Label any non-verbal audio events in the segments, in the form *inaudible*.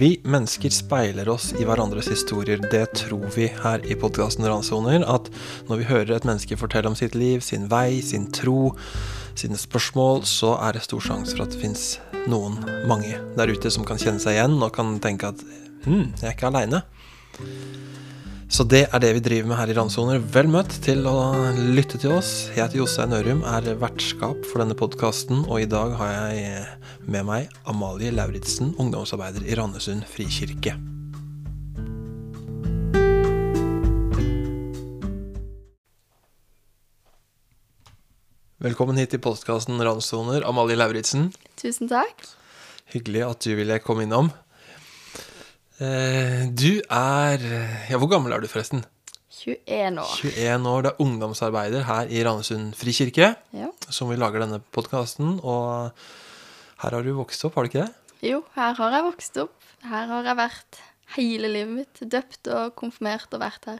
Vi mennesker speiler oss i hverandres historier. Det tror vi her i podkasten Randsoner. At når vi hører et menneske fortelle om sitt liv, sin vei, sin tro, sine spørsmål, så er det stor sjanse for at det fins noen, mange der ute, som kan kjenne seg igjen og kan tenke at hm, jeg er ikke aleine. Så det er det vi driver med her i Randsoner. Vel møtt til å lytte til oss. Jeg heter Jostein Ørum, er vertskap for denne podkasten, og i dag har jeg med meg Amalie Lauritzen, ungdomsarbeider i Randesund frikirke. Velkommen hit til podkasten Randsoner, Amalie Lauritzen. Tusen takk. Hyggelig at du ville komme innom. Eh, du er Ja, hvor gammel er du, forresten? 21 år. 21 år. Det er ungdomsarbeider her i Randesund frikirke, Ja. som vi lager denne podkasten. Og her har du vokst opp, har du ikke det? Jo, her har jeg vokst opp. Her har jeg vært hele livet mitt. Døpt og konfirmert og vært her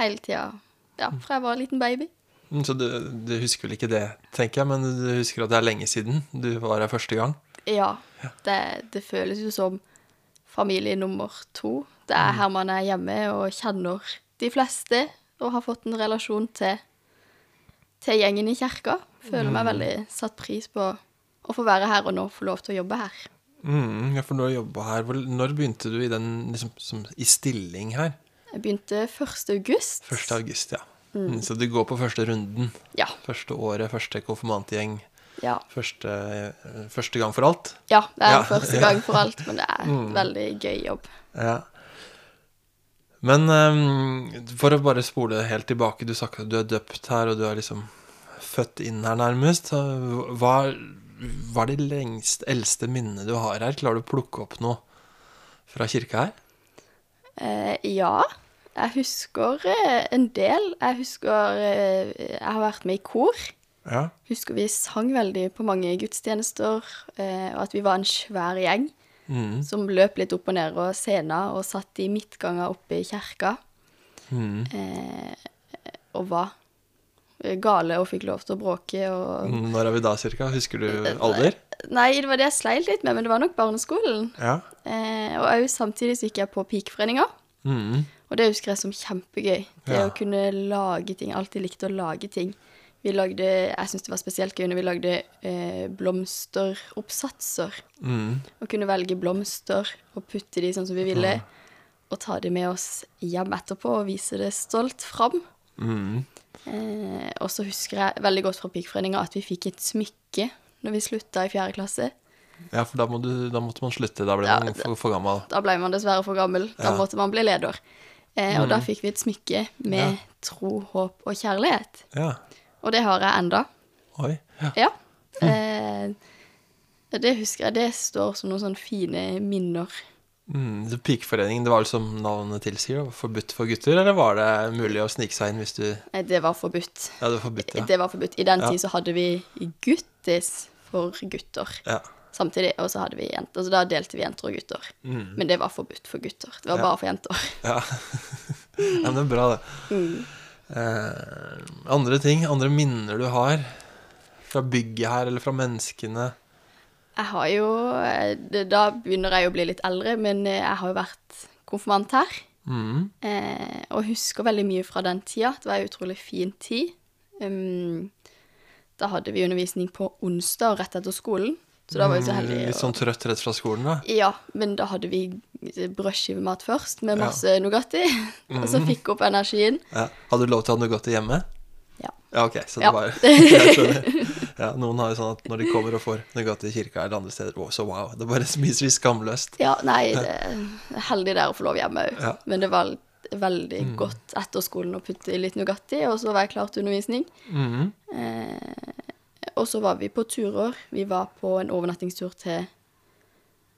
hele tida. Ja, fra jeg var en liten baby. Mm, Så du, du husker vel ikke det, tenker jeg, men du husker at det er lenge siden du var her første gang? Ja. Det, det føles jo som familie nummer to. Det er her man er hjemme og kjenner de fleste og har fått en relasjon til, til gjengen i kirka. Føler meg veldig satt pris på å få være her og nå få lov til å jobbe her. Mm, ja, for når å jobba her, når begynte du i den liksom, som, i stilling her? Jeg begynte 1. august. 1. august, ja. Mm, så du går på første runden. Ja. Første året, første konfirmantgjeng. Ja. Første, eh, første gang for alt. Ja, det er Ja, første gang for alt, men det er en *laughs* veldig gøy jobb. Ja. Men um, for å bare spole helt tilbake, du sa ikke at du er døpt her, og du er liksom født inn her nærmest. Hva, hva er de lengst, eldste minnene du har her? Klarer du å plukke opp noe fra kirka her? Eh, ja, jeg husker eh, en del. Jeg husker Jeg har vært med i kor. Ja. Husker vi sang veldig på mange gudstjenester, eh, og at vi var en svær gjeng Mm. som løp litt opp og ned og scenen og satt i midtganger oppe i kirka. Mm. Eh, og var gale og fikk lov til å bråke og Når er vi da, cirka? Husker du alder? Nei, det var det jeg sleit litt med, men det var nok barneskolen. Ja. Eh, og òg samtidig så gikk jeg på Pikeforeninga. Mm. Og det husker jeg som kjempegøy. Det Ja. å kunne lage ting. Alltid likt å lage ting. Vi lagde, Jeg syns det var spesielt gøy når vi lagde eh, blomsteroppsatser. Mm. Og kunne velge blomster og putte de sånn som vi ville. Og ta de med oss hjem etterpå og vise det stolt fram. Mm. Eh, og så husker jeg veldig godt fra Pikeforeninga at vi fikk et smykke når vi slutta i fjerde klasse. Ja, for da, må du, da måtte man slutte. Da ble Ja, man for, for gammel. Da ble man dessverre for gammel. Da Ja. måtte man bli leder. Eh, og da fikk vi et smykke med Ja. tro, håp og kjærlighet. Ja. Og det har jeg enda. Oi. Ja. Ja. Eh, det husker jeg. Det står som noen sånne fine minner. Mm, det Pikeforeningen, det var som navnet tilsier, forbudt for gutter, eller var det mulig å snike seg inn hvis du Nei, det var forbudt. Ja, det var forbudt, ja. Det var forbudt. I den Ja. tid så hadde vi guttis for gutter ja. samtidig, og så hadde vi jenter. Så da delte vi jenter og gutter. Men det var forbudt for gutter. Det var Mm. Bare for jenter. Ja. *laughs* ja, men det er bra, det. Mm. Eh, andre ting, andre minner du har fra bygget her, eller fra menneskene? Jeg har jo eh, Da begynner jeg å bli litt eldre, men eh, jeg har jo vært konfirmant her. Mm. Eh, og husker veldig mye fra den tida. Det var en utrolig fin tid. Um, da hadde vi undervisning på onsdag rett etter skolen, så da var vi så heldige. Mm, Litt sånn trøtt rett fra skolen, da? Ja, men da hadde vi brødskivemat først, med Ja. masse Nugatti. *laughs* og så fikk opp energien. Ja. Hadde du lov til å ha Nugatti hjemme? Ja. Ja, ok, så det Ja. var *laughs* *laughs* Jeg skjønner. Ja, noen har jo sånn at når de kommer og får Nugatti i kirka eller andre steder, så wow. Det bare spiser vi skamløst. Ja, nei, det er heldig der å få lov hjemme òg. Ja. Men det var veldig godt etter skolen å putte i litt Nugatti, og så var jeg klar til undervisning. Mhm. Eh, og så var vi på turer. Vi var på en overnattingstur til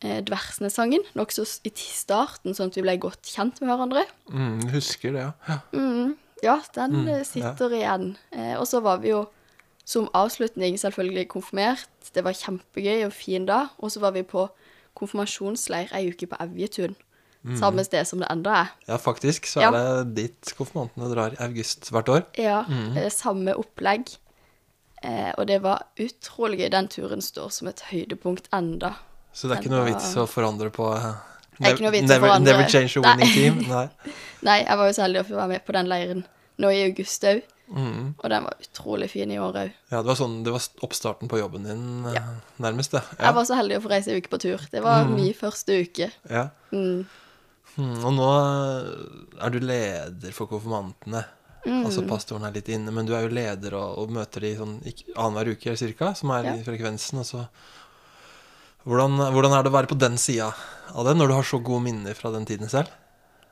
eh, Dversnesangen, nokså i starten, sånn at vi ble godt kjent med hverandre. Mm, husker det, ja. ja. Mm, ja, den Mm, sitter sitter igjen. Eh, og så var vi jo som avslutning selvfølgelig konfirmert. Det var kjempegøy og fin da. Og så var vi på konfirmasjonsleir ei uke på Evjetun. Samme sted som det enda er. Ja, faktisk så Ja. er det dit konfirmantene drar i august hvert år. Ja, mm. samme opplegg. Eh, og det var utrolig gøy. Den turen står som et høydepunkt enda. Så det er ikke noe vits å forandre på, vits å never, never change a Nei. winning team. *laughs* Nei. Nei, jeg var jo så heldig å få være med på den leiren nå i august òg. Mm. Og den var utrolig fin i år òg. Ja, det var sånn, det var oppstarten på jobben din, eh, Ja. nærmest, det. Jeg var så heldig å få reise en uke på tur. Det var min første uke. ja. Mm. Mm, og nå eh, er du leder for konfirmantene. Mm. Altså pastoren er litt inne, men du er jo leder og, og møter de sånn annenhver uke cirka, som er Ja. frekvensen. Og så hvordan, hvordan er det å være på den sida av det, når du har så gode minner fra den tiden selv?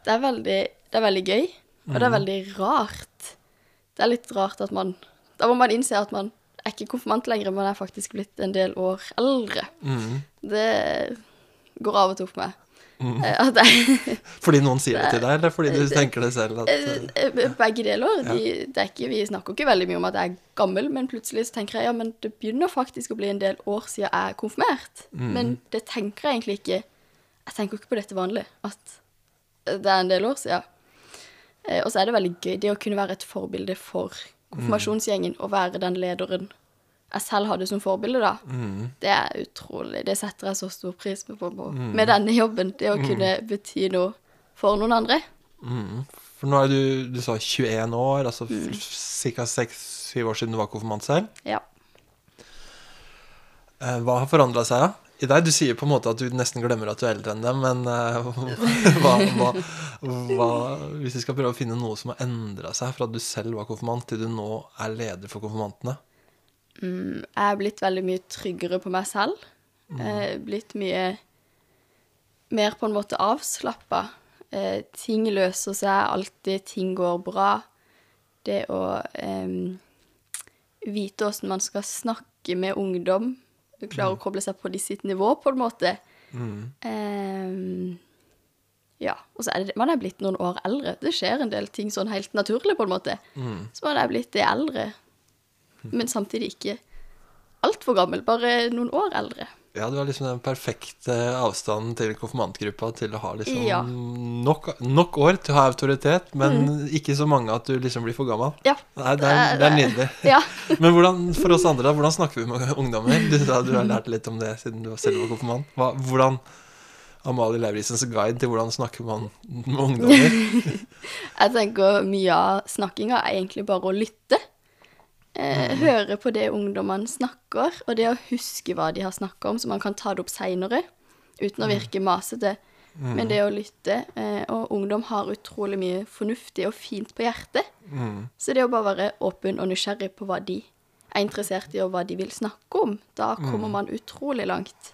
Det er veldig, det er veldig gøy, og det er veldig rart. Det er litt rart at man Da må man innse at man er ikke konfirmant lenger, man er faktisk blitt en del år eldre. Mm. Det går av og til opp med. Eh, At jeg, Fordi noen sier det til deg, eller fordi du tenker det selv? At, eh, Eh, Begge deler. De, det er ikke, vi snakker ikke veldig mye om at jeg er gammel, men plutselig så tenker jeg ja, men det begynner faktisk å bli en del år siden jeg er konfirmert. Men det tenker jeg egentlig ikke Jeg tenker ikke på dette vanlig, at det er en del år siden. Eh, Og så er det veldig gøy det å kunne være et forbilde for konfirmasjonsgjengen og være den lederen jeg selv hadde som forbilde, da. mm, Det er utrolig. Det setter jeg så stor pris på, på, på med denne jobben. Det å kunne bety noe for noen andre. mm. For nå er du, du sa 21 år, altså Mm. ca. 6-7 år siden du var konfirmant selv. Ja. Eh, Hva har forandra seg, da? I deg? Du sier på en måte at du nesten glemmer at du er eldre enn dem, men uh, *laughs* hva, hva, hva Hvis vi skal prøve å finne noe som har endra seg fra at du selv var konfirmant, til du nå er leder for konfirmantene? Mm, jeg er blitt veldig mye tryggere på meg selv. Eh, blitt mye mer på en måte avslappa. Eh, ting løser seg alltid, ting går bra. Det å eh, vite åssen man skal snakke med ungdom, klare å koble seg på de sitt nivå, på en måte. Eh, ja. Og så er det Man er blitt noen år eldre. Det skjer en del ting sånn helt naturlig, på en måte. Så man er blitt det eldre men samtidig ikke altfor gammel, bare noen år eldre. Ja, du har liksom den perfekte avstanden til konfirmantgruppa til å ha liksom Ja. Mm. nok, nok år til å ha autoritet, men ikke så mange at du liksom blir for gammel. Ja. Nei, det er, det er nydelig. *laughs* Ja. *laughs* Men hvordan, for oss andre, da, hvordan snakker vi med ungdommer? Du da, du har lært litt om det siden du selv var konfirmant. Hva, hvordan Amalie Lauritzens guide til hvordan snakker man med ungdommer? *laughs* Jeg tenker mye av snakkinga er egentlig bare å lytte. Eh, høre på det ungdommene snakker, og det å huske hva de har snakka om, så man kan ta det opp seinere uten å virke masete. Men det å lytte eh, Og ungdom har utrolig mye fornuftig og fint på hjertet. Så det å bare være åpen og nysgjerrig på hva de er interessert i, og hva de vil snakke om, da kommer man utrolig langt.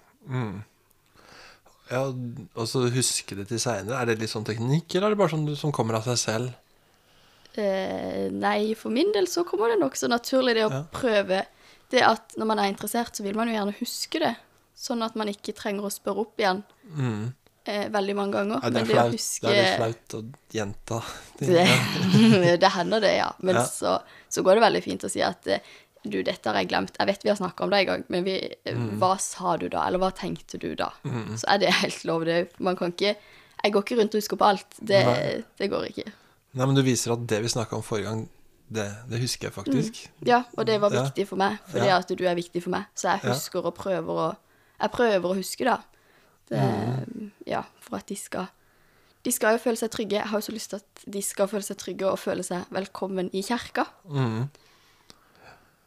Ja, og så huske det til seinere. Er det litt sånn teknikk, eller er det bare sånn som kommer av seg selv? Eh, nei, for min del så kommer det nokså naturlig, det å Ja. prøve det at når man er interessert, så vil man jo gjerne huske det. Sånn at man ikke trenger å spørre opp igjen Mm. eh, veldig mange ganger. Ja, det, Men det å huske det er flaut å gjenta ting. det, *laughs* det hender det, ja. Men Ja. så, så går det veldig fint å si at eh, du, dette har jeg glemt. Jeg vet vi har snakka om det en gang, men vi, eh, Mm. hva sa du da? Eller hva tenkte du da? Så er det *laughs* helt lov. Det, man kan ikke Jeg går ikke rundt og husker på alt. Det, det går ikke. Nei, men du viser at det vi snakka om forrige gang, det, det husker jeg faktisk. Ja, og det var viktig for meg, fordi Ja. at du er viktig for meg. Så jeg Ja. husker og prøver å Jeg prøver å huske, da. Det, Mm. Ja, for at de skal De skal jo føle seg trygge. Jeg har jo så lyst til at de skal føle seg trygge og føle seg velkommen i kjerka. Mm.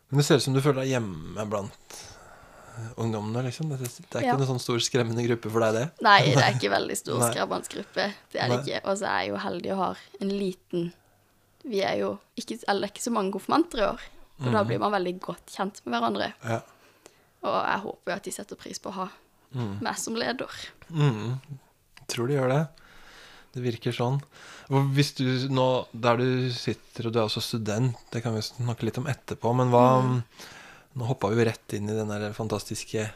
Men det ser ut som du føler deg hjemme blant ungdommene, liksom. Det, det er ikke Ja. noen sånn stor skremmende gruppe for deg, det? Nei, det er *laughs* ikke veldig stor skremmende gruppe. Det er det ikke. Og så er jeg jo heldig og har en liten Vi er jo ikke Eller det er ikke så mange konfirmanter i år. Og Mm. da blir man veldig godt kjent med hverandre. Ja. Og jeg håper jo at de setter pris på å ha meg som leder. Mm. Tror de gjør det. Det virker sånn. Hvis du nå, Der du sitter, og du er også student, det kan vi snakke litt om etterpå, men hva Nå hoppa vi jo rett inn i den der fantastiske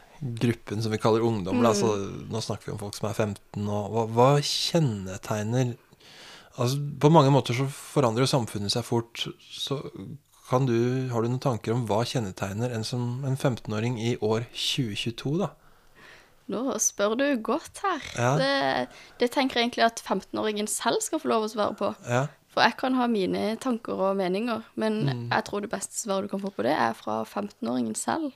gruppen som vi kaller ungdom. Mm. Altså, nå snakker vi om folk som er 15, og hva, hva kjennetegner Altså, På mange måter så forandrer jo samfunnet seg fort. Så kan du, har du noen tanker om hva kjennetegner en som en 15-åring i år 2022, da? Nå spør du godt her. Ja. Det, det tenker jeg egentlig at 15-åringen selv skal få lov å svare på. Ja. For jeg kan ha mine tanker og meninger, men Mm. jeg tror det beste svaret du kan få på det, er fra 15-åringen selv.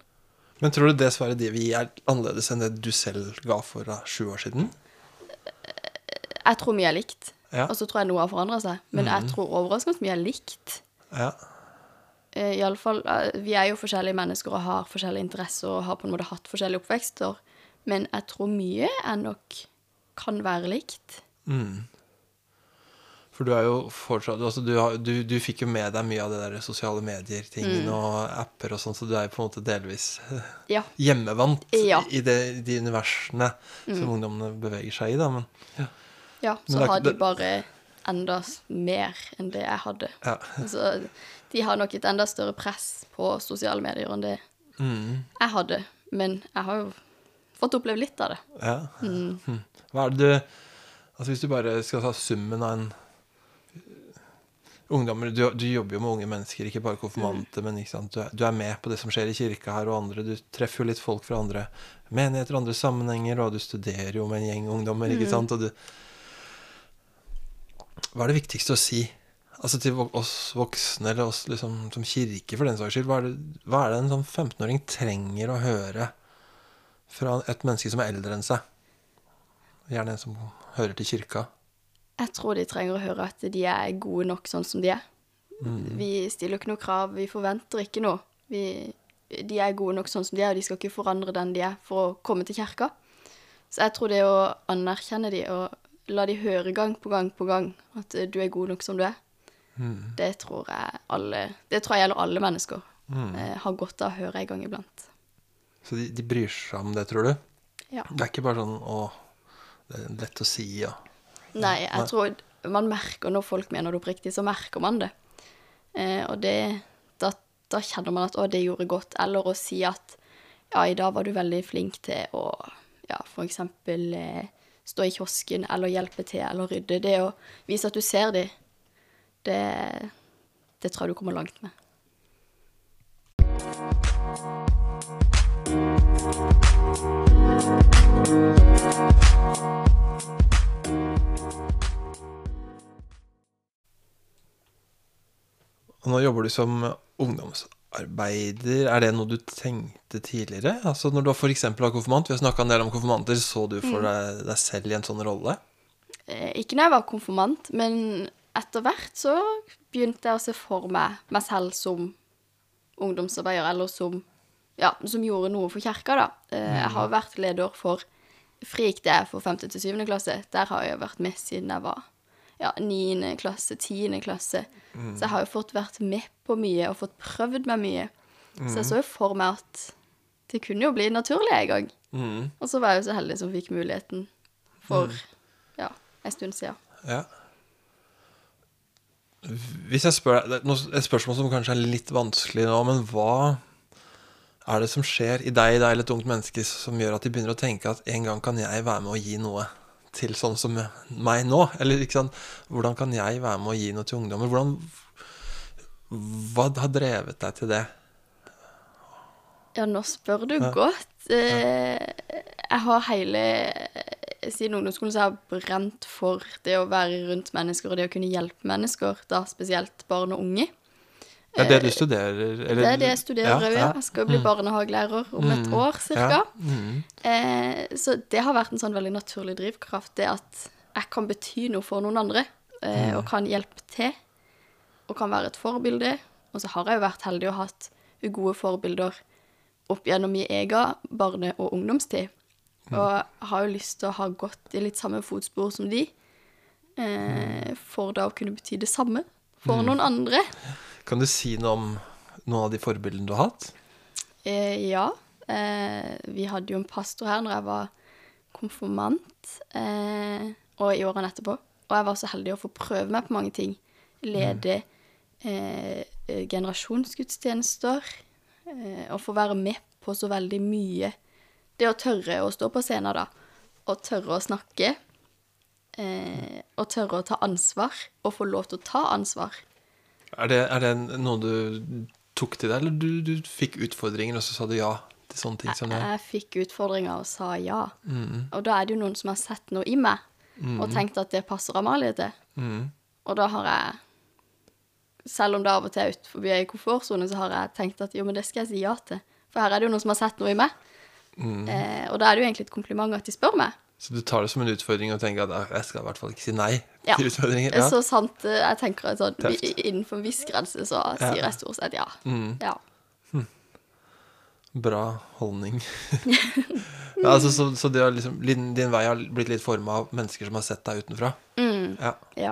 Men tror du det svaret de vil gi, er annerledes enn det du selv ga for sju år siden? Jeg tror mye er likt. Ja. Og så tror jeg noe har forandra seg. Men jeg tror overraskende mye er likt. Ja. Iallfall i alle fall, eh, Vi er jo forskjellige mennesker og har forskjellige interesser og har på en måte hatt forskjellige oppvekster. Men jeg tror mye er nok kan være likt. For du er jo fortsatt altså du, har, du, du fikk jo med deg mye av det der sosiale medier-tingen og apper og sånn, så du er jo på en måte delvis eh, Ja. hjemmevant Ja. i det, de universene som ungdommene beveger seg i, da. Men ja. Ja, så det har de bare enda mer enn det jeg hadde. Ja. Så de har nok et enda større press på sosiale medier enn det jeg hadde. Men jeg har jo fått oppleve litt av det. ja. Hm. Hva er det du Altså hvis du bare skal ta summen av en Ungdommer, du, du jobber jo med unge mennesker, ikke bare konfirmanter, men ikke sant? Du, du er med på det som skjer i kirka her og andre. Du treffer jo litt folk fra andre menigheter og andre sammenhenger, og du studerer jo med en gjeng ungdommer, ikke sant? Du Hva er det viktigste å si? Altså til oss voksne, eller oss liksom som kirke, for den saks skyld. Hva er det, hva er det en sånn 15-åring trenger å høre fra et menneske som er eldre enn seg? Gjerne en som hører til kirka. Jeg tror de trenger å høre at de er gode nok sånn som de er. Vi stiller ikke noe krav, vi forventer ikke noe. Vi, de er gode nok sånn som de er, og de skal ikke forandre den de er for å komme til kirka. Så jeg tror det å anerkjenne de og la de høre gang på gang på gang at eh, du er god nok som du er, det tror jeg alle Det tror jeg gjelder alle mennesker. Eh, har godt av å høre en gang iblant. Så de, de bryr seg om det, tror du? Ja. Det er ikke bare sånn å Det er lett å si, ja. Nei, jeg Nei. tror man merker når folk mener det oppriktig, så merker man det. Eh, og det da, da kjenner man at 'å, det gjorde godt', eller å si at 'ja, i dag var du veldig flink til å ja, eksempel eh, stå i kiosken, eller hjelpe til, eller rydde'. Det å vise at du ser dem, det, det tror jeg du kommer langt med. Og nå jobber du som ungdomsarbeider. Er det noe du tenkte tidligere? Altså Når du f.eks. var konfirmant, vi har snakka en del om konfirmanter, så du for deg, deg selv i en sånn rolle? Eh, ikke når jeg var konfirmant, men etter hvert så begynte jeg å se for meg meg selv som ungdomsarbeider, eller som, ja, som gjorde noe for kirka, da. Eh, Jeg har vært leder for FRIK, det er for 5. til 7. klasse. Der har jeg vært med siden jeg var ja, 9. klasse, 10. klasse. Så jeg har jo fått vært med på mye og fått prøvd meg mye. Så jeg så jo for meg at det kunne jo bli naturlig en gang. Og så var jeg jo så heldig som fikk muligheten for ja, en stund siden. Ja. Hvis jeg spør deg Et spørsmål som kanskje er litt vanskelig nå, men hva er det som skjer i deg, deg eller et ungt menneske som gjør at de begynner å tenke at en gang kan jeg være med å gi noe til sånn som meg nå? Eller ikke sant, hvordan kan jeg være med å gi noe til ungdommer? Hvordan, hva har drevet deg til det? Ja, nå spør du godt. Eh, jeg har hele Siden ungdomsskolen så har jeg brent for det å være rundt mennesker og det å kunne hjelpe mennesker, da spesielt barn og unge. Det er det du studerer? Eller? Det er det jeg studerer òg, ja. Jeg skal bli barnehagelærer om et år cirka. Ja. Mm. Eh, så det har vært en sånn veldig naturlig drivkraft, det at jeg kan bety noe for noen andre, eh, og kan hjelpe til, og kan være et forbilde. Og så har jeg jo vært heldig og hatt gode forbilder opp gjennom min egen barne- og ungdomstid. Og har jo lyst til å ha gått i litt samme fotspor som de, eh, for da å kunne bety det samme for noen andre. Kan du si noe om noen av de forbildene du har hatt? Eh, ja. Eh, vi hadde jo en pastor her når jeg var konfirmant, eh, og i årene etterpå. Og jeg var så heldig å få prøve meg på mange ting. Lede eh, eh, generasjonsgudstjenester, eh, og få være med på så veldig mye. Det å tørre å stå på scenen, da, og tørre å snakke, og tørre å ta ansvar, og få lov til å ta ansvar. Er det, er det noe du tok til deg, eller du, du fikk utfordringer, og så sa du ja til sånne ting som det? Jeg fikk utfordringer og sa ja. Og da er det jo noen som har sett noe i meg, og tenkt at det passer Amalie til. Og da har jeg, selv om det av og til er utenfor i komfortsonen, så har jeg tenkt at jo, men det skal jeg si ja til. For her er det jo noen som har sett noe i meg. Eh, og da er det jo egentlig et kompliment at de spør meg. Så du tar det som en utfordring og tenker at «Ah, jeg skal i hvert fall ikke si nei Ja. til utfordringer? Det er så sant. eh, Jeg tenker at sånn, innenfor en viss grense så Ja. sier jeg stort sett ja. Mm. ja. Bra holdning. *laughs* ja, altså, så, så det liksom, din, vei har blitt litt forma av mennesker som har sett deg utenfra? Mm. Ja. Ja.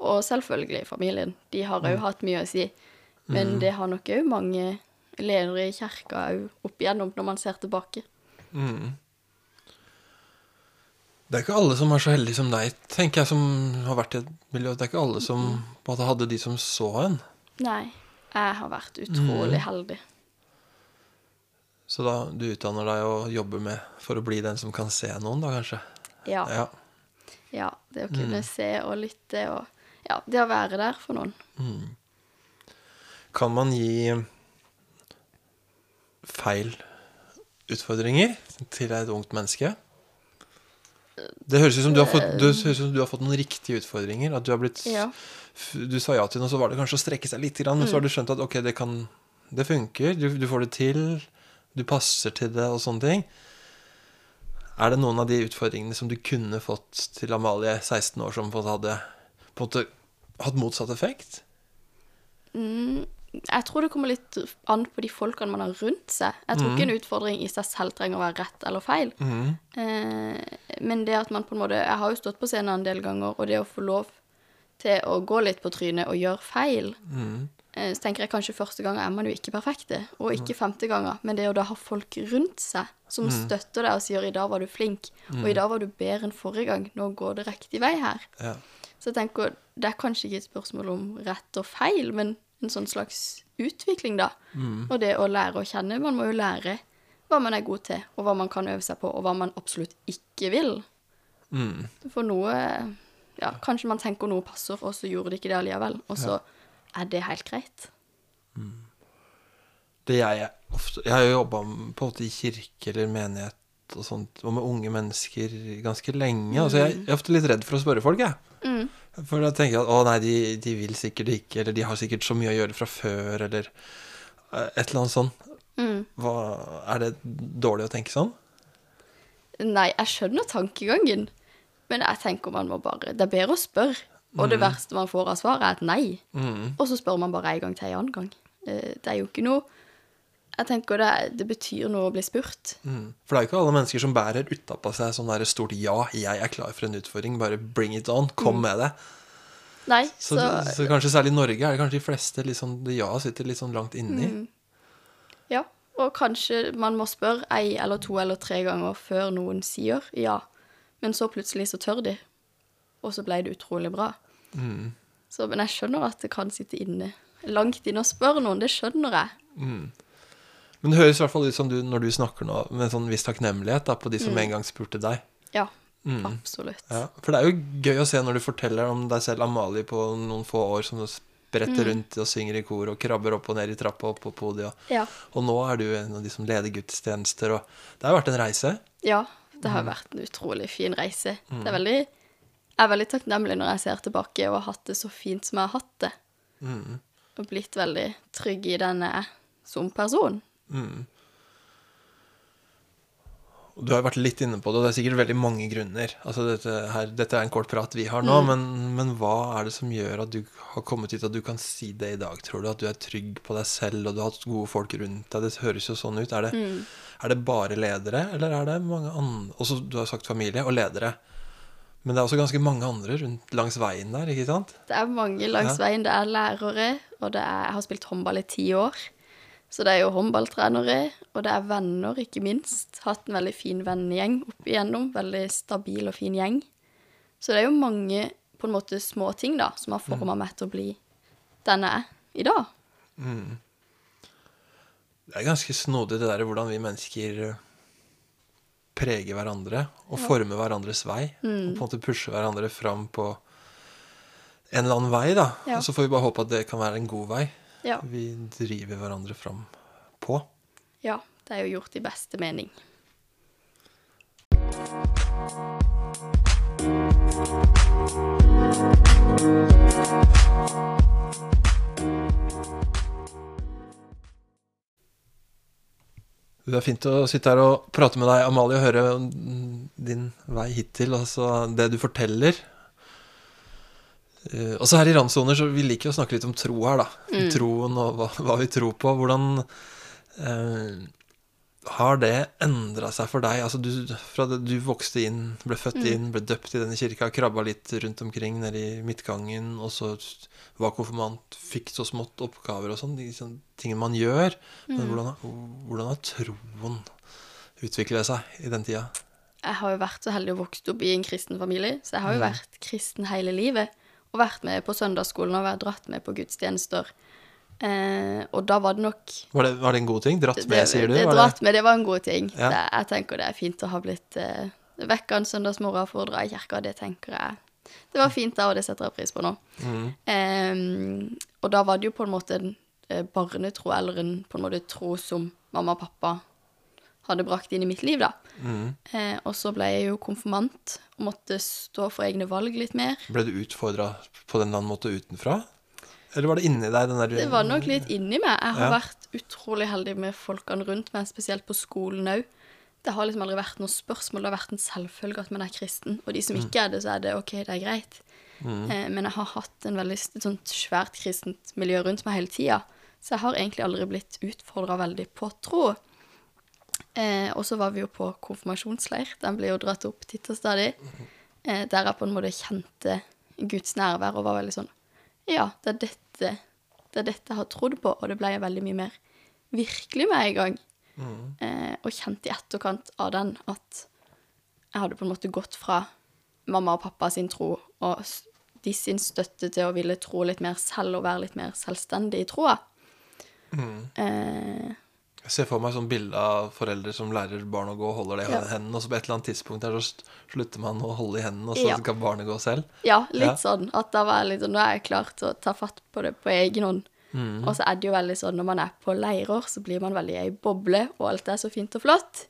Og selvfølgelig familien. De har Mm. hatt mye å si. Men det har nok òg mange ledere i kirka òg opp igjennom, når man ser tilbake. Mm. Det er ikke alle som er så heldige som deg, tenker jeg, som har vært i et miljø. Det er ikke alle som bare måte hadde de som så en. Nei. Jeg har vært utrolig Mm. heldig. Så da du utdanner deg og jobber med for å bli den som kan se noen, da kanskje? Ja. Ja. ja. Det å kunne Mm. se og lytte og Ja, det å være der for noen. Kan man gi feil utfordringer til et ungt menneske? Det høres ut som du har fått, det høres ut som du har fått noen riktige utfordringer. At du har blitt Ja. Du sa ja til noe, så var det kanskje å strekke seg litt, grann, men så har du skjønt at ok, det kan Det funker. Du, du får det til. Du passer til det og sånne ting. Er det noen av de utfordringene som du kunne fått til Amalie, 16 år, som på en måte hadde på en måte hatt motsatt effekt? Mm, jeg tror det kommer litt an på de folkene man har rundt seg. Jeg tror ikke en utfordring i seg selv trenger å være rett eller feil. Mm. Eh, men det at man på en måte Jeg har jo stått på scenen en del ganger, og det å få lov til å gå litt på trynet og gjøre feil eh, Så tenker jeg kanskje første gang er man jo ikke perfekte, og ikke femte ganger. Men det å da ha folk rundt seg som støtter deg og sier 'i dag var du flink', og 'i dag var du bedre enn forrige gang', nå går det riktig vei her. Ja. Så jeg tenker, det er kanskje ikke et spørsmål om rett og feil, men en sånn slags utvikling, da. Og det å lære å kjenne. Man må jo lære hva man er god til, og hva man kan øve seg på, og hva man absolutt ikke vil. Mm. For noe Ja, kanskje man tenker noe passer, og så gjorde det ikke det allikevel. Og så er det helt greit. Det jeg ofte Jeg har jo jobba på en måte i kirke eller menighet og sånt, og med unge mennesker ganske lenge. Altså jeg, jeg er ofte litt redd for å spørre folk, jeg. Mm. For da tenker jeg at å nei, de, de vil sikkert ikke, eller de har sikkert så mye å gjøre fra før, eller eh, et eller annet sånt. Mm. Hva, er det dårlig å tenke sånn? Nei, jeg skjønner tankegangen, men jeg tenker man må bare Det er bedre å spørre, og det verste man får av svaret, er et nei. Mm. Og så spør man bare en gang til en annen gang. Eh, Det er jo ikke noe Jeg tenker det, det betyr noe å bli spurt. Mm. For det er jo ikke alle mennesker som bærer utapå seg sånn der stort 'ja, jeg er klar for en utfordring', bare bring it on, kom med det. Nei, Så, så, så, kanskje særlig i Norge er det kanskje de fleste litt sånn, det ja sitter litt sånn langt inni. Ja. Og kanskje man må spørre ei eller to eller tre ganger før noen sier ja. Men så plutselig så tør de, og så ble det utrolig bra. Mm. Så, men jeg skjønner at det kan sitte inne langt inne og spørre noen. Det skjønner jeg. Men det høres i hvert fall ut som du, når du snakker nå med en sånn viss takknemlighet da, på de som en gang spurte deg. Ja, Mm. absolutt. Ja, for det er jo gøy å se når du forteller om deg selv, Amalie, på noen få år som du spretter rundt og synger i kor og krabber opp og ned i trappa opp på podiet. Ja. Og nå er du en av de som leder gudstjenester, og det har vært en reise. ja, det har vært en utrolig fin reise. Det er veldig, jeg er veldig takknemlig når jeg ser tilbake og har hatt det så fint som jeg har hatt det. Og blitt veldig trygg i den jeg er som person. Og Du har jo vært litt inne på det, og det er sikkert veldig mange grunner. Altså dette, her, dette er en kort prat vi har nå, men, men hva er det som gjør at du har kommet hit, at du kan si det i dag, tror du? At du er trygg på deg selv, og du har hatt gode folk rundt deg. Det høres jo sånn ut. Er det, er det bare ledere, eller er det mange andre Også du har sagt familie og ledere. Men det er også ganske mange andre rundt langs veien der, ikke sant? Det er mange langs Ja. veien. Det er lærere, og det er, jeg har spilt håndball i ti år. Så det er jo håndballtrenere, og det er venner, ikke minst. Hatt en veldig fin vennegjeng opp igjennom. Veldig stabil og fin gjeng. Så det er jo mange på en måte små ting da, som har forma meg til å bli den jeg er i dag. Det er ganske snodig det der hvordan vi mennesker eh, preger hverandre og former hverandres vei. Og på en måte pusher hverandre fram på en eller annen vei, da. Ja. Og så får vi bare håpe at det kan være en god vei. Ja. Vi driver hverandre fram på. ja, det er jo gjort i beste mening. Det er fint å sitte her og prate med deg, Amalie, og høre din vei hittil. Altså det du forteller. Eh, Og så her i randsoner så vi liker å snakke litt om tro her, da. Troen og hva, hva vi tror på. Hvordan eh, har det endra seg for deg? Altså du, fra det du vokste inn, ble født inn, ble døpt i denne kirka, krabba litt rundt omkring nede i midtgangen, og så var konfirmant, fikk så smått oppgaver og sånn, de sånne tingene man gjør. Men hvordan, hvordan har troen utviklet seg i den tida? Jeg har jo vært så heldig å vokse opp i en kristen familie, så jeg har jo vært kristen hele livet. Og vært med på søndagsskolen og vært dratt med på gudstjenester. Eh, og da var det nok Var det, var det en god ting? Dratt med, sier du? Det, det dratt med, det var en god ting. Ja. Det, jeg tenker det er fint å ha blitt eh, vekka en søndagsmorgen for å dra i kirka. Det tenker jeg Det var fint da, og det setter jeg pris på nå. Mm. Eh, og da var det jo på en måte en eh, barnetro, eller en på en måte tro som mamma og pappa hadde brakt inn i mitt liv, da. Mm. Eh, og så ble jeg jo konfirmant og måtte stå for egne valg litt mer. Ble du utfordra på den annen måte utenfra? Eller var det inni deg? den der Det var nok litt inni meg. Jeg har Ja. vært utrolig heldig med folkene rundt meg, spesielt på skolen òg. Det har liksom aldri vært noe spørsmål, det har vært en selvfølge at man er kristen. Og de som ikke er det, så er det OK, det er greit. Eh, men jeg har hatt en veldig sånt svært kristent miljø rundt meg hele tida. Så jeg har egentlig aldri blitt utfordra veldig på tro. Eh, og så var vi jo på konfirmasjonsleir. Den ble jo dratt opp titt og stadig. Eh, der jeg på en måte kjente Guds nærvær og var veldig sånn Ja, det er dette, det er dette jeg har trodd på, og det ble veldig mye mer virkelig med en gang. Eh, og kjente i etterkant av den at jeg hadde på en måte gått fra mamma og pappa sin tro og de sin støtte til å ville tro litt mer selv og være litt mer selvstendig i troa. Eh, Jeg ser for meg sånn bilde av foreldre som lærer barn å gå og holder det i Ja. hendene, og så på et eller annet tidspunkt der så slutter man å holde i hendene, og så Ja. skal barnet gå selv. ja, litt Ja. sånn at da var jeg litt sånn, nå er jeg klar til å ta fatt på det på egen hånd. Og så er det jo veldig sånn, når man er på leirer, så blir man veldig i ei boble, og alt er så fint og flott.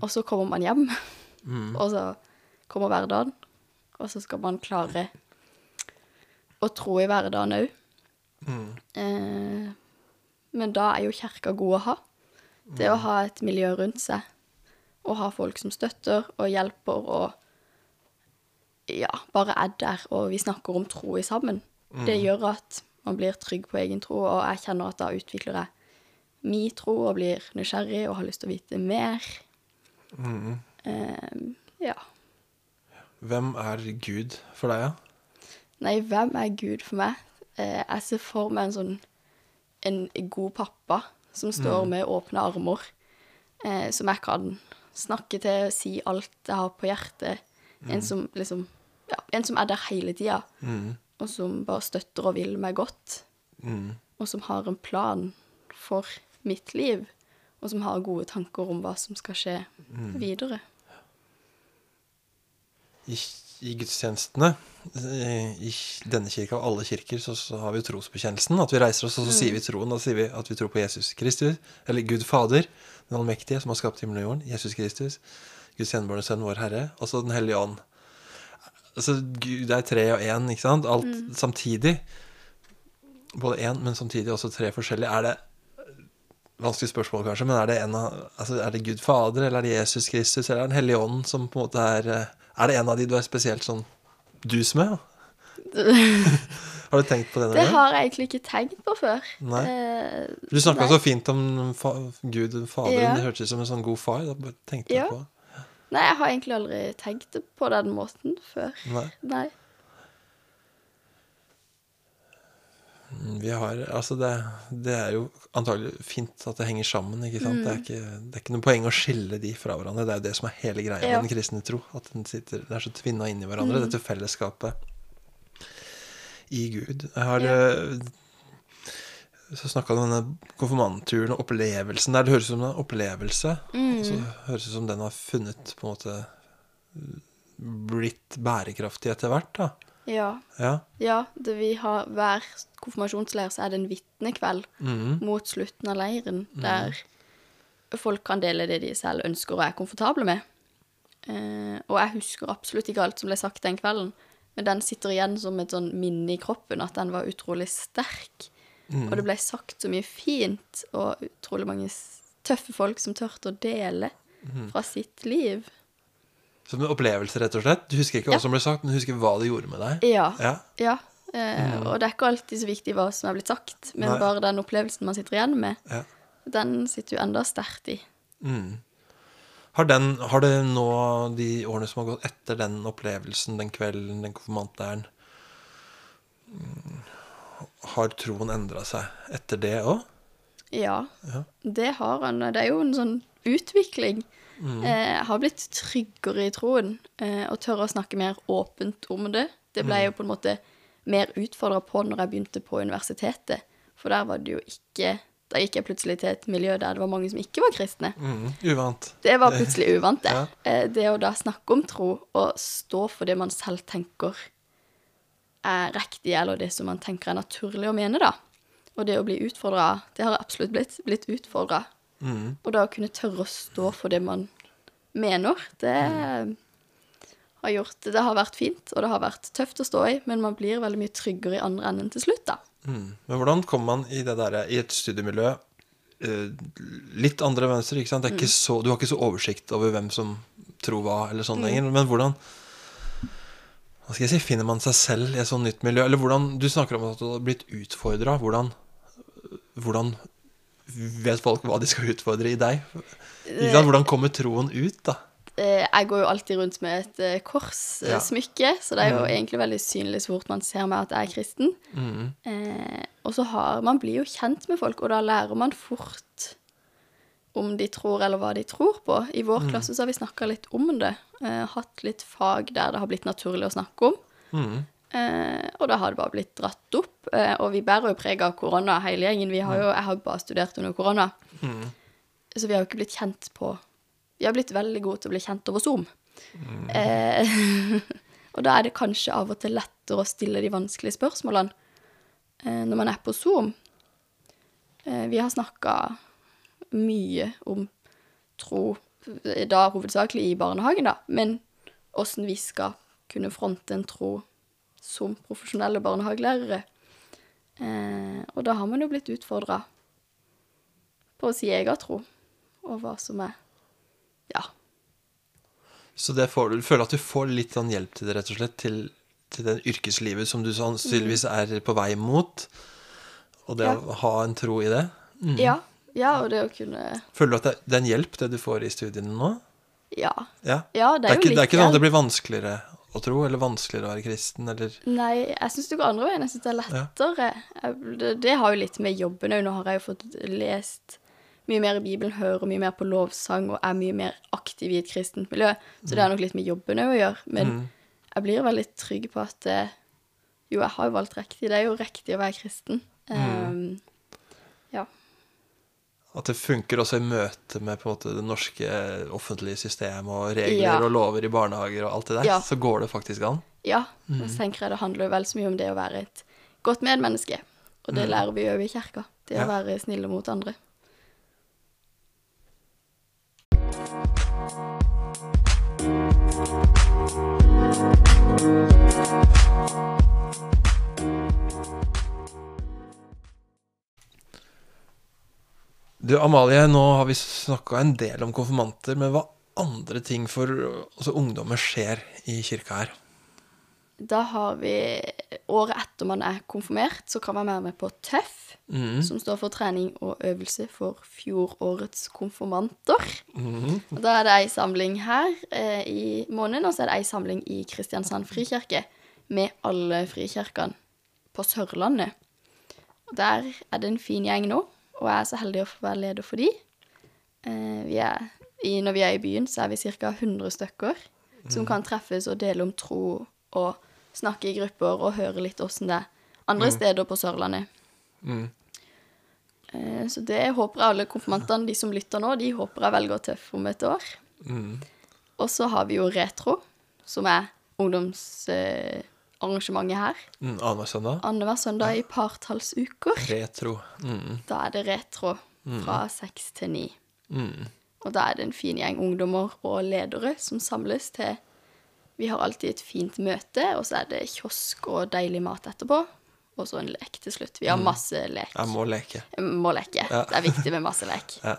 Og så kommer man hjem, og så kommer hverdagen, og så skal man klare å tro i hverdagen òg. Eh, men da er jo kirka god å ha. Det å ha et miljø rundt seg, og ha folk som støtter og hjelper og ja, bare er der, og vi snakker om tro i sammen. Det gjør at man blir trygg på egen tro, og jeg kjenner at da utvikler jeg min tro og blir nysgjerrig og har lyst til å vite mer. Eh, ja. Hvem er Gud for deg, ja? Nei, hvem er Gud for meg? Eh, jeg ser for meg en sånn en god pappa som står med åpne armer, eh, som jeg kan snakke til, si alt jeg har på hjertet. En som liksom Ja, en som er der hele tida, og som bare støtter og vil meg godt. Og som har en plan for mitt liv, og som har gode tanker om hva som skal skje videre. I, i gudstjenestene i denne kirka og alle kirker så, så har vi trosbekjennelsen. At vi reiser oss og så sier vi troen. Da sier vi at vi tror på Jesus Kristus, eller Gud Fader, den allmektige som har skapt himmelen og jorden. Jesus Kristus, Guds gjenbårne sønn, vår Herre. Og så Den hellige ånd. Altså, Gud er tre og én, ikke sant? Alt samtidig. Både én, men samtidig også tre forskjellige. Er det Vanskelig spørsmål, kanskje, men er det, en av, altså, er det Gud Fader, eller er det Jesus Kristus, eller er det Den hellige ånd som på en måte er eh, Er det en av de du er spesielt sånn dus er, *laughs* har du tenkt på det? noen Det gang? har jeg egentlig ikke tenkt på før. Nei. Eh, Du snakka så fint om Gud Faderen. Ja. Det hørtes ut som en sånn god far. Da tenkte jeg Ja. på Nei, jeg har egentlig aldri tenkt på den måten før. Nei. Nei. Vi har Altså, det, det er jo antagelig fint at det henger sammen, ikke sant? Det, er Mm. ikke, det er ikke noe poeng å skille de fra hverandre. Det er jo det som er hele greia Ja. med den kristne tro. At den sitter, det er så tvinna inni Mm. hverandre, dette fellesskapet i Gud. Jeg har Ja. eh, så snakka du om denne konfirmantturen og opplevelsen der. Det høres ut som en opplevelse. Mm. Og så høres det ut som den har funnet på en måte blitt bærekraftig etter hvert, da. Ja. Ja. ja det vi har hver konfirmasjonsleir, så er det en vitnekveld mm. mot slutten av leiren, der folk kan dele det de selv ønsker og er komfortable med. Eh, og jeg husker absolutt ikke alt som ble sagt den kvelden, men den sitter igjen som et sånn minne i kroppen, at den var utrolig sterk. Og det ble sagt så mye fint, og utrolig mange tøffe folk som turte å dele mm. fra sitt liv. Som en opplevelse, rett og slett. Du husker ikke hva Ja. som ble sagt, men du husker hva det gjorde med deg. Ja. Ja. ja. Eh, Og det er ikke alltid så viktig hva som er blitt sagt, men Nei. bare den opplevelsen man sitter igjen med, ja. den sitter jo enda sterkt i. Mm. Har, den, har det nå, de årene som har gått etter den opplevelsen, den kvelden, den konfirmantleiren mm, Har troen endra seg etter det òg? Ja, Ja. det har han. Det er jo en sånn utvikling. Mm. Eh, har blitt tryggere i troen eh, og tør å snakke mer åpent om det. Det ble Mm. jo på en måte mer utfordra på når jeg begynte på universitetet. For der var det jo ikke Da gikk jeg plutselig til et miljø der det var mange som ikke var kristne. Mm. Uvant. Det var plutselig uvant, det. *laughs* Ja. Eh, Det å da snakke om tro og stå for det man selv tenker er riktig, eller det som man tenker er naturlig å mene, da. Og det å bli utfordra, det har jeg absolutt blitt, blitt utfordra. Mm. Og da å kunne tørre å stå for det man mener, det har gjort Det har vært fint, og det har vært tøft å stå i, men man blir veldig mye tryggere i andre enden til slutt, da. Mm. Men hvordan kommer man i det derre I et studiemiljø eh, litt andre mønster, ikke sant? Ikke så, du har ikke så oversikt over hvem som tror hva, eller sånn lenger. Men hvordan hva skal jeg si, Finner man seg selv i et sånt nytt miljø? Eller hvordan Du snakker om at du har blitt utfordra. Hvordan, hvordan vet folk hva de skal utfordre i deg? Hvordan kommer troen ut, da? Eh, Jeg går jo alltid rundt med et eh, Ja. så det er jo egentlig veldig synlig så fort man ser meg at jeg er kristen. Mm. Eh, og så har man blir jo kjent med folk, og da lærer man fort om de tror eller hva de tror på. I vår klasse så har vi snakka litt om det. Eh, hatt litt fag der det har blitt naturlig å snakke om. Mm. Eh, og da har det bare blitt dratt opp. Eh, og vi bærer jo preg av korona, hele gjengen. Vi har jo, jeg har jo bare studert under korona. Mm. Så vi har jo ikke blitt kjent på Vi har blitt veldig gode til å bli kjent over Zoom. Eh, *laughs* og da er det kanskje av og til lettere å stille de vanskelige spørsmålene eh, når man er på Zoom. Eh, vi har snakka mye om tro, da hovedsakelig i barnehagen, da, men åssen vi skal kunne fronte en tro som profesjonelle barnehagelærere. Eh, og da har man jo blitt utfordra på å si egen tro, og hva som er Ja. Så det får, du føler at du får litt sånn hjelp til det, rett og slett, til, til det yrkeslivet som du sannsynligvis er på vei mot, og det Ja. å ha en tro i det? Ja, ja, og det å kunne Føler du at det, det er en hjelp, det du får i studiene nå? Ja. Ja. Ja, det Det er, er, jo ikke, litt det er ikke sånn at det blir vanskeligere å tro, eller vanskeligere å være kristen, eller Nei, jeg syns det går andre veien. Jeg syns det er lettere. Jeg, det, det har jo litt med jobben òg. Nå har jeg jo fått lest mye mer i Bibelen, hører mye mer på lovsang og er mye mer aktiv i et kristent miljø. Så det har nok litt med jobben òg å gjøre. Men Mm. jeg blir veldig trygg på at eh, jo, jeg har jo valgt riktig. Det er jo riktig å være kristen. Mm. Um, ja. at det funker også i møte med måte det norske offentlige systemet og regler Ja. og lover i barnehager og alt det der, Ja. så går det faktisk an. Ja, Mm. og så tenker jeg det handler jo vel så mye om det å være et godt medmenneske. Og det lærer vi jo i kirka. Det å Mm. Være snille mot andre. Du, Amalie, nå har vi snakka en del om konfirmanter, men hva andre ting for altså, ungdommer skjer i kirka her? Da har vi Året etter man er konfirmert, så kan man være med på TØFF, mm. som står for trening og øvelse for fjorårets konfirmanter. Mm. Og Da er det ei samling her eh, i måneden, og så er det ei samling i Kristiansand frikirke med alle frikirkene på Sørlandet. Og Der er det en fin gjeng nå, og jeg er så heldig å få være leder for de. Eh, vi er, i, når vi er i byen, så er vi ca. 100 stykker som kan treffes og dele om tro og snakke i grupper og høre litt åssen det er andre steder på Sørlandet. Mm. Eh, Så det håper jeg alle konfirmantene, de som lytter nå, de håper jeg velger tøff om et år. Mm. Og så har vi jo Retro, som er ungdomsarrangementet her. Mm, Annenhver søndag? Annenhver søndag i partallsuker. Retro. Mm. Da er det retro fra seks til ni. Mm. Og da er det en fin gjeng ungdommer og ledere som samles til Vi har alltid et fint møte, og så er det kiosk og deilig mat etterpå. Og så en lek til slutt. Vi har masse lek. Jeg må leke. Jeg Må leke. Ja. Det er viktig med masse lek. Ja.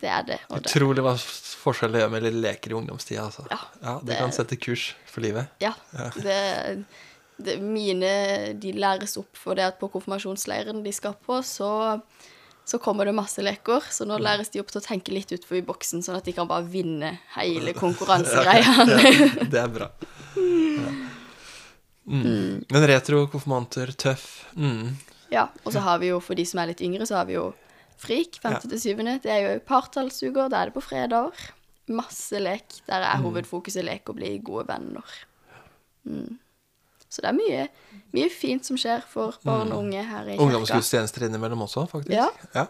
det er det. Det Utrolig hva forskjell det gjør med leker i ungdomstida. Altså. Ja, det, det- kan sette kurs for livet. Ja. Det, det, mine de læres opp for det at på konfirmasjonsleiren de skal på, så, så kommer det masse leker. Så nå læres de opp til å tenke litt utenfor boksen, sånn at de kan bare vinne hele *laughs* konkurransegreia. *laughs* det er bra. Ja. Mm. Men retro, konfirmanter, tøff. Mm. Ja, og så har vi jo, for de som er litt yngre, så har vi jo Frik, 5. til 7. Det er jo partallsuker, da er det på fredager. Masse lek. Der er hovedfokuset lek og bli gode venner. Mm. Så det er mye, mye fint som skjer for barn og unge her i kirka. Ungdomsgudstjenester innimellom også, faktisk. Ja. ja.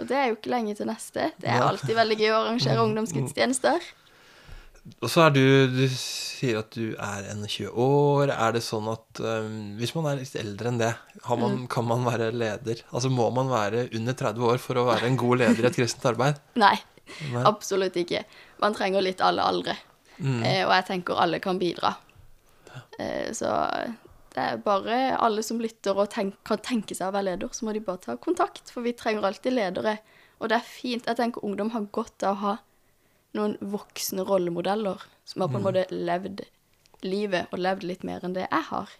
Og det er jo ikke lenge til neste. Det er alltid veldig gøy å arrangere ungdomsgudstjenester. Og så er du Du sier at du er en 20 år. Er det sånn at um, hvis man er litt eldre enn det, har man, Mm. kan man være leder? Altså må man være under 30 år for å være en god leder i et kristent arbeid? *laughs* Nei, Nei. absolutt ikke. Man trenger litt alle aldre. Mm. Eh, og jeg tenker alle kan bidra. Eh, så det er bare alle som lytter og tenk, kan tenke seg å være leder, så må de bare ta kontakt, for vi trenger alltid ledere. Og det er fint. Jeg tenker ungdom har godt av å ha noen voksne rollemodeller som har på en måte levd livet og levd litt mer enn det jeg har,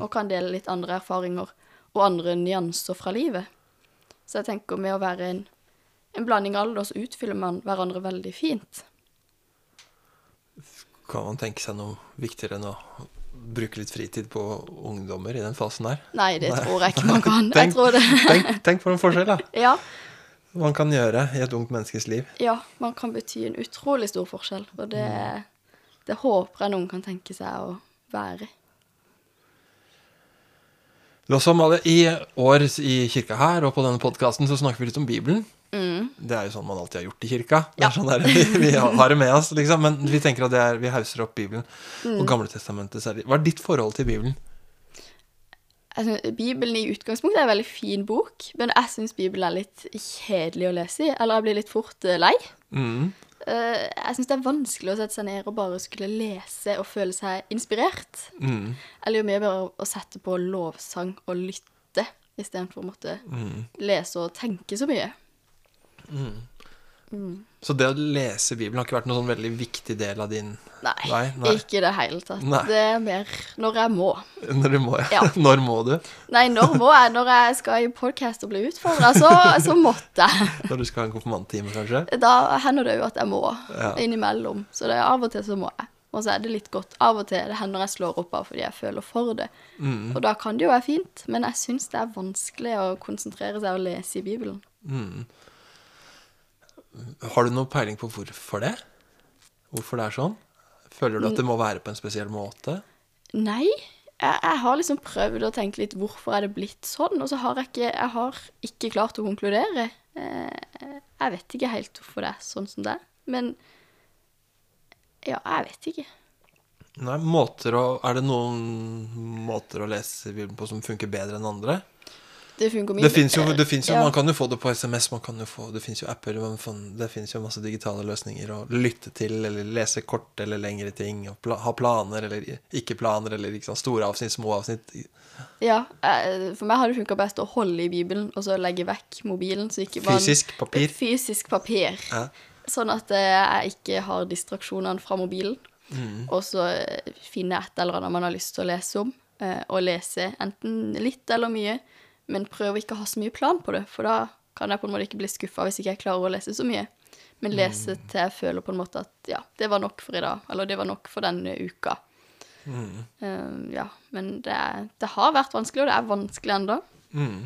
og kan dele litt andre erfaringer og andre nyanser fra livet. Så jeg tenker med å være en, en blanding av alder, så utfyller man hverandre veldig fint. Kan man tenke seg noe viktigere enn å bruke litt fritid på ungdommer i den fasen der? Nei, det tror jeg ikke man *laughs* kan. Tenk, tror det. tenk, tenk for en forskjell da *laughs* Ja, man kan gjøre i et ungt menneskes liv. ja, man kan bety en utrolig stor forskjell, og det, det håper jeg noen kan tenke seg å være. Nå som alle i år i kirka her og på denne podkasten så snakker vi litt om Bibelen. Mm. Det er jo sånn man alltid har gjort i kirka. Ja. sånn der, vi, vi har det med oss, liksom. Men vi tenker at det er, vi hauser opp Bibelen. Mm. Og Gamle testamentet særlig. Hva er ditt forhold til Bibelen? Synes, Bibelen i utgangspunktet er en veldig fin bok, men jeg syns Bibelen er litt kjedelig å lese i, eller jeg blir litt fort eh, lei. Mm. Eh, jeg syns det er vanskelig å sette seg ned og bare skulle lese og føle seg inspirert. Mm. Eller jo mye bedre å sette på lovsang og lytte, istedenfor å måtte Mm. lese og tenke så mye. Så det å lese Bibelen har ikke vært noen sånn veldig viktig del av din Nei, Nei, nei. ikke i det hele tatt. Nei. Det er mer når jeg må. Når du må, ja. Ja. *laughs* Når må du? Nei, når må jeg? Når jeg skal i podkast og bli utfordra, så, så måtte jeg. *laughs* Når du skal ha en konfirmanttime, kanskje? Da hender det jo at jeg må Ja. innimellom. Så det er av og til så må jeg. Og så er det litt godt. Av og til det hender jeg slår opp av fordi jeg føler for det. Mm. Og da kan det jo være fint, men jeg syns det er vanskelig å konsentrere seg og lese i Bibelen. Mm. Har du noe peiling på hvorfor det? Hvorfor det er sånn? Føler du at det må være på en spesiell måte? Nei, jeg, jeg har liksom prøvd å tenke litt hvorfor er det blitt sånn, og så har jeg ikke, jeg har ikke klart å konkludere. Eh, Jeg vet ikke helt hvorfor det er sånn som det er, men ja, jeg vet ikke. Nei, måter å, Er det noen måter å lese Bibelen på som funker bedre enn andre? Det fins jo, det jo Ja. Man kan jo få det på SMS, man kan jo få, det fins jo apper Det fins jo masse digitale løsninger å lytte til, eller lese kort eller lengre ting, pla, ha planer eller ikke planer, eller ikke sant, store avsnitt, små avsnitt. Ja, eh, for meg har det funka best å holde i Bibelen og så legge vekk mobilen. Fysisk papir. Fysisk papir. Ja. Sånn at eh, jeg ikke har distraksjonene fra mobilen. Og så eh, finne et eller annet man har lyst til å lese om, og lese enten litt eller mye, men ikke å ha så mye plan på det, for da kan jeg på en måte ikke bli skuffa hvis ikke jeg klarer å lese så mye. Men lese til jeg føler på en måte at ja, det var nok for i dag, eller det var nok for denne uka. Eh, ja, men det, er, det har vært vanskelig, og det er vanskelig ennå. Mm.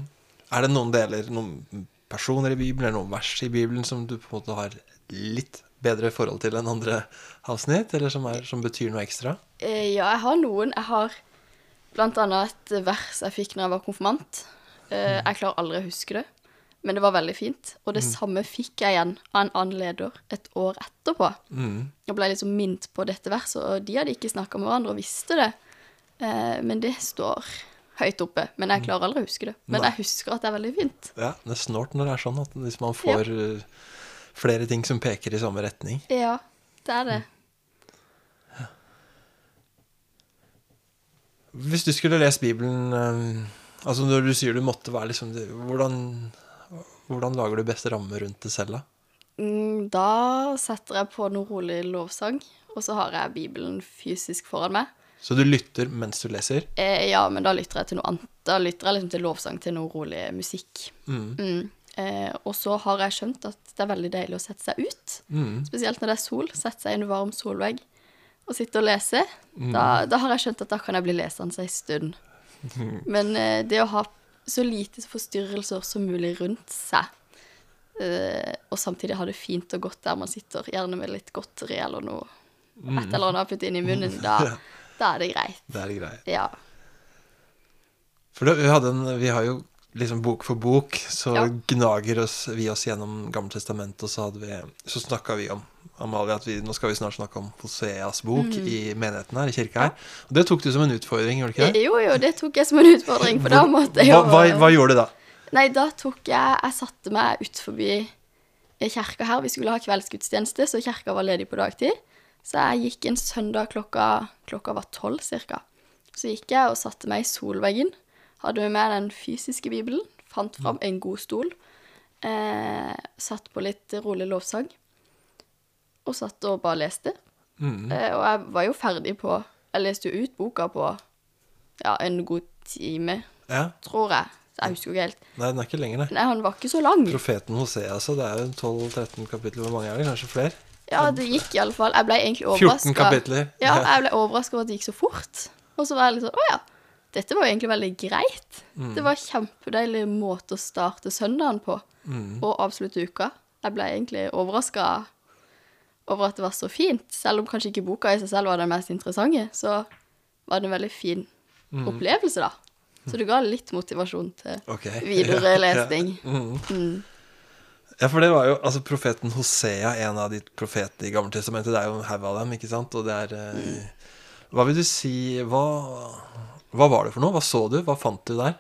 Er det noen deler, noen personer i Bibelen, eller noen vers i Bibelen som du på en måte har litt bedre forhold til enn andre avsnitt, eller som, er, som betyr noe ekstra? Eh, ja, jeg har noen. Jeg har blant annet et vers jeg fikk når jeg var konfirmant. Eh, jeg klarer aldri å huske det, men det var veldig fint. Og det samme fikk jeg igjen av en annen leder et år etterpå. Mm. Jeg ble liksom minnet på dette verset, og de hadde ikke snakka med hverandre og visste det. Uh, men det står høyt oppe. Men jeg klarer aldri å huske det. Men Nei. jeg husker at det er veldig fint. Ja, det er snålt når det er sånn at hvis man får ja. flere ting som peker i samme retning. Ja, det er det. Hvis du skulle lest Bibelen eh, Altså når du sier du måtte være liksom hvordan, hvordan lager du best ramme rundt det selv, da? Mm, Da setter jeg på noe rolig lovsang, og så har jeg Bibelen fysisk foran meg. Så du lytter mens du leser? Eh, ja, men da lytter jeg til noe annet. Da lytter jeg liksom til lovsang til noe rolig musikk. Mm. Eh, og så har jeg skjønt at det er veldig deilig å sette seg ut. Spesielt når det er sol. Sette seg i en varm solvegg og sitte og lese. Da, da har jeg skjønt at da kan jeg bli lesende en stund. *laughs* Men eh, det å ha så lite forstyrrelser som mulig rundt seg, eh, og samtidig ha det fint og godt der man sitter, gjerne med litt godteri eller noe, et eller annet å putte inn i munnen, *laughs* da, da er det greit. Da er greit. Ja. For det, vi, en, vi har jo liksom bok for bok, så Ja. gnager oss, vi oss gjennom Gammeltestamentet, og så, vi, så snakka vi om Amalie, at vi, nå skal vi snart snakke om Hoseas bok Mm. i menigheten her, i kirka her. Og det tok du som en utfordring, gjorde du ikke det? Jo, jo, det tok jeg som en utfordring, for da måtte jeg Hva, jo hva, hva gjorde du da? Nei, da tok jeg Jeg satte meg ut forbi kirka her. Vi skulle ha kveldsgudstjeneste, så kirka var ledig på dagtid. Så jeg gikk en søndag klokka Klokka var tolv cirka. Så gikk jeg og satte meg i solveggen. Hadde med den fysiske bibelen. Fant fram en god stol. Eh, satt på litt rolig lovsang. Og satt og bare leste. Eh, og jeg var jo ferdig på Jeg leste jo ut boka på ja, en god time, Ja, tror jeg. Så jeg husker jo ikke helt. Nei, den er ikke lenger, nei. Nei, han var ikke så lang. Profeten Hosea, så det er jo 12-13 kapitler. Hvor mange er det? Kanskje flere? Ja, det gikk i alle fall. Jeg ble egentlig 14 kapitler. Ja, jeg ble overraska over at det gikk så fort. Og så var jeg litt sånn Å ja, dette var jo egentlig veldig greit. Mm. Det var en kjempedeilig måte å starte søndagen på. Mm. Og avslutte uka. Jeg ble egentlig overraska over at det var så fint. Selv om kanskje ikke boka i seg selv var den mest interessante, så var det en veldig fin Mm. opplevelse, da. Så det ga litt motivasjon til okay. *laughs* videre Ja, lesning. Ja. Mm. ja, for det var jo altså profeten Hosea, en av de profetene i Gammeltestamentet. Det er jo en haug av dem, ikke sant? Og det er mm. Hva vil du si hva, hva var det for noe? Hva så du? Hva fant du der?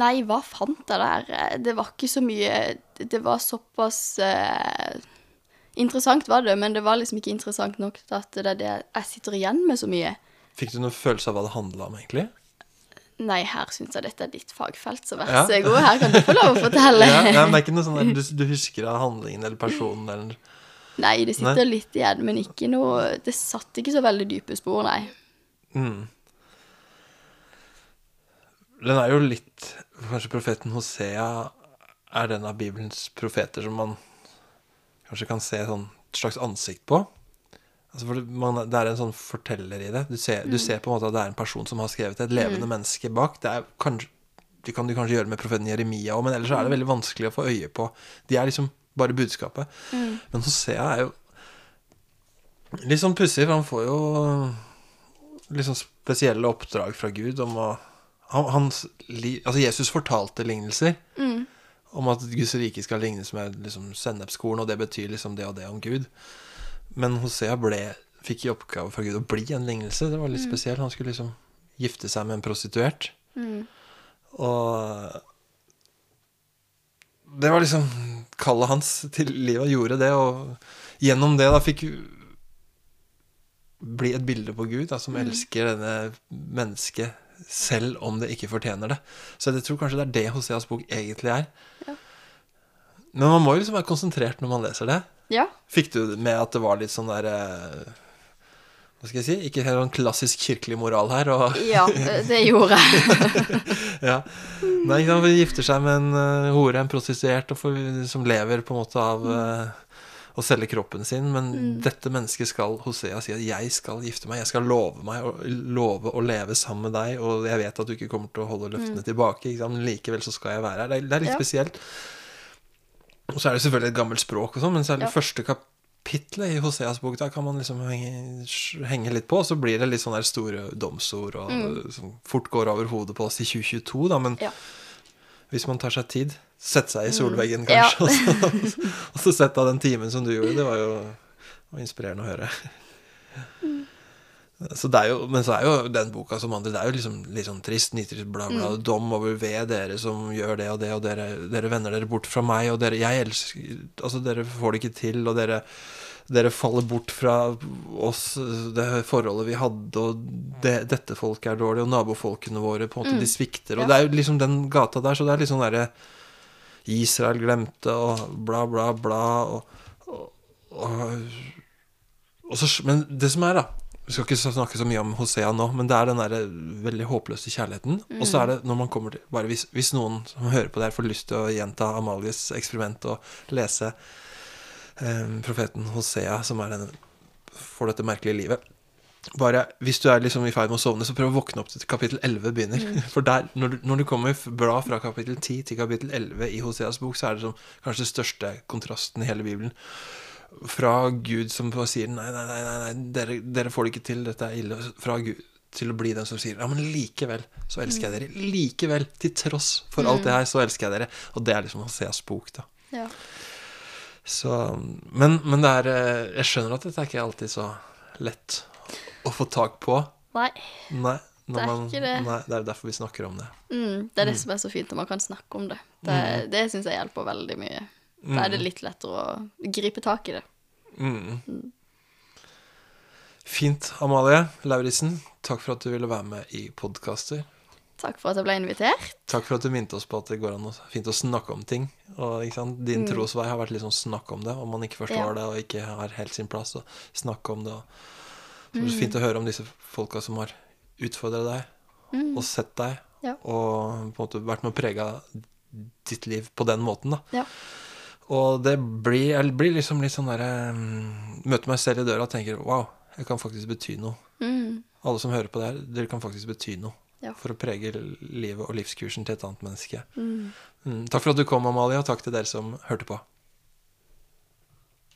Nei, hva fant jeg der? Det var ikke så mye Det var såpass eh, Interessant var det, men det var liksom ikke interessant nok til at det er det jeg sitter igjen med så mye. Fikk du noen følelse av hva det handla om, egentlig? Nei, her syns jeg dette er ditt fagfelt, så vær Ja. så god, her kan du få lov å fortelle. *laughs* Ja, ja, men det er ikke noe sånn der, du, du husker av handlingen eller personen eller Nei, det sitter litt igjen, men ikke noe Det satt ikke så veldig dype spor, nei. mm. Den er jo litt Kanskje profeten Hosea er den av Bibelens profeter som man kanskje kan se sånn et slags ansikt på. Altså for det, man, det er en sånn forteller i det. Du ser, du ser på en måte at det er en person som har skrevet et levende menneske bak. Det, er kanskje, det kan du kanskje gjøre med profeten Jeremia òg, men ellers er det veldig vanskelig å få øye på. De er liksom bare budskapet. Men Hosea er jo litt sånn pussig, for han får jo litt sånn spesielle oppdrag fra Gud om å hans, Altså, Jesus fortalte lignelser om at Guds rike skal lignes med liksom, sennepskorn, og det betyr liksom det og det om Gud. Men Hosea ble, fikk i oppgave fra Gud å bli en lignelse. Det var litt spesielt. Han skulle liksom gifte seg med en prostituert. Og det var liksom kallet hans til livet, og gjorde det. Og gjennom det da fikk bli et bilde på Gud, da, som elsker denne mennesket selv om det ikke fortjener det. Så jeg tror kanskje det er det Hoseas bok egentlig er. Ja. Men man må jo liksom være konsentrert når man leser det. Ja. Fikk du med at det var litt sånn der eh, Hva skal jeg si? Ikke helt sånn klassisk kirkelig moral her. Og, Ja, det, det gjorde jeg. *laughs* ja. Nei, ikke sant, for de gifter seg med en eh, hore, en prostituert, som lever på en måte av eh, å selge kroppen sin. Men dette mennesket skal Hosea si at 'jeg skal gifte meg', 'jeg skal love meg å, love å leve sammen med deg', og jeg vet at du ikke kommer til å holde løftene tilbake, ikke sant? men likevel så skal jeg være her. Det er, det er litt Ja. spesielt. Og så er det selvfølgelig et gammelt språk og sånn, men særlig Ja. første kapitlet i Hoseas bok, da kan man liksom henge, henge litt på, og så blir det litt sånne store domsord og, som fort går over hodet på oss i 2022, da, men Ja. Hvis man tar seg tid, sette seg i solveggen Ja. kanskje, og, så, *laughs* og så sette av den timen som du gjorde, det var jo det var inspirerende å høre. Så det er jo, men så er jo den boka som andre, det er jo liksom litt sånn trist, nitrist, bla, bla, dom over ved dere som gjør det og det, og dere, dere vender dere bort fra meg, og dere, jeg elsker, altså dere får det ikke til, og dere, dere faller bort fra oss, det forholdet vi hadde, og det, dette folket er dårlig, og nabofolkene våre, på en måte, de svikter, og Ja. det er jo liksom den gata der, så det er litt sånn derre Israel glemte, og bla, bla, bla. Og, og, og, og så, men det som er, da Vi skal ikke snakke så mye om Hosea nå, men det er den der veldig håpløse kjærligheten. Og så er det når man kommer til hvis, hvis noen som hører på det her, får lyst til å gjenta Amalies eksperiment og lese profeten Hosea, som er denne, får dette merkelige livet. Bare, Hvis du er liksom i ferd med å sovne, så prøv å våkne opp til kapittel 11 begynner. For der, når, du, når du kommer bra fra kapittel 10 til kapittel 11 i Hoseas bok, så er det som, kanskje den største kontrasten i hele Bibelen. Fra Gud som sier nei, nei, nei, nei, nei dere, dere får det ikke til, dette er ille. Fra Gud til å bli den som sier ja, men likevel så elsker jeg dere. Likevel, til tross for alt det her, så elsker jeg dere. Og det er liksom Hoseas bok, da. Ja. Så, men, men det er eh, Jeg skjønner at dette er ikke alltid så lett å få tak på. Nei. Nei. Det er man, ikke det. Nei, det er derfor vi snakker om det. Mm, det er det som er så fint når man kan snakke om det. Det, det syns jeg hjelper veldig mye. Da er det litt lettere å gripe tak i det. Mm. Fint, Amalie Lauritzen. Takk for at du ville være med i podkaster. Takk for at jeg ble invitert. Takk for at du minte oss på at det går an å, fint å snakke om ting. Og? Din trosvei har vært litt sånn snakk om det, om man ikke forstår Ja. det og ikke har helt sin plass, og snakke om det. Og, så det er fint å høre om disse folka som har utfordra deg og sett deg, Ja. og på en måte vært med å prege ditt liv på den måten. da Ja. Og det blir, jeg blir liksom litt sånn derre um, Møter meg selv i døra og tenker wow, jeg kan faktisk bety noe. Mm, Alle som hører på det her, dere kan faktisk bety noe. Ja. For å prege livet og livskursen til et annet menneske. mm. Mm. Takk for at du kom, Amalie, og takk til dere som hørte på.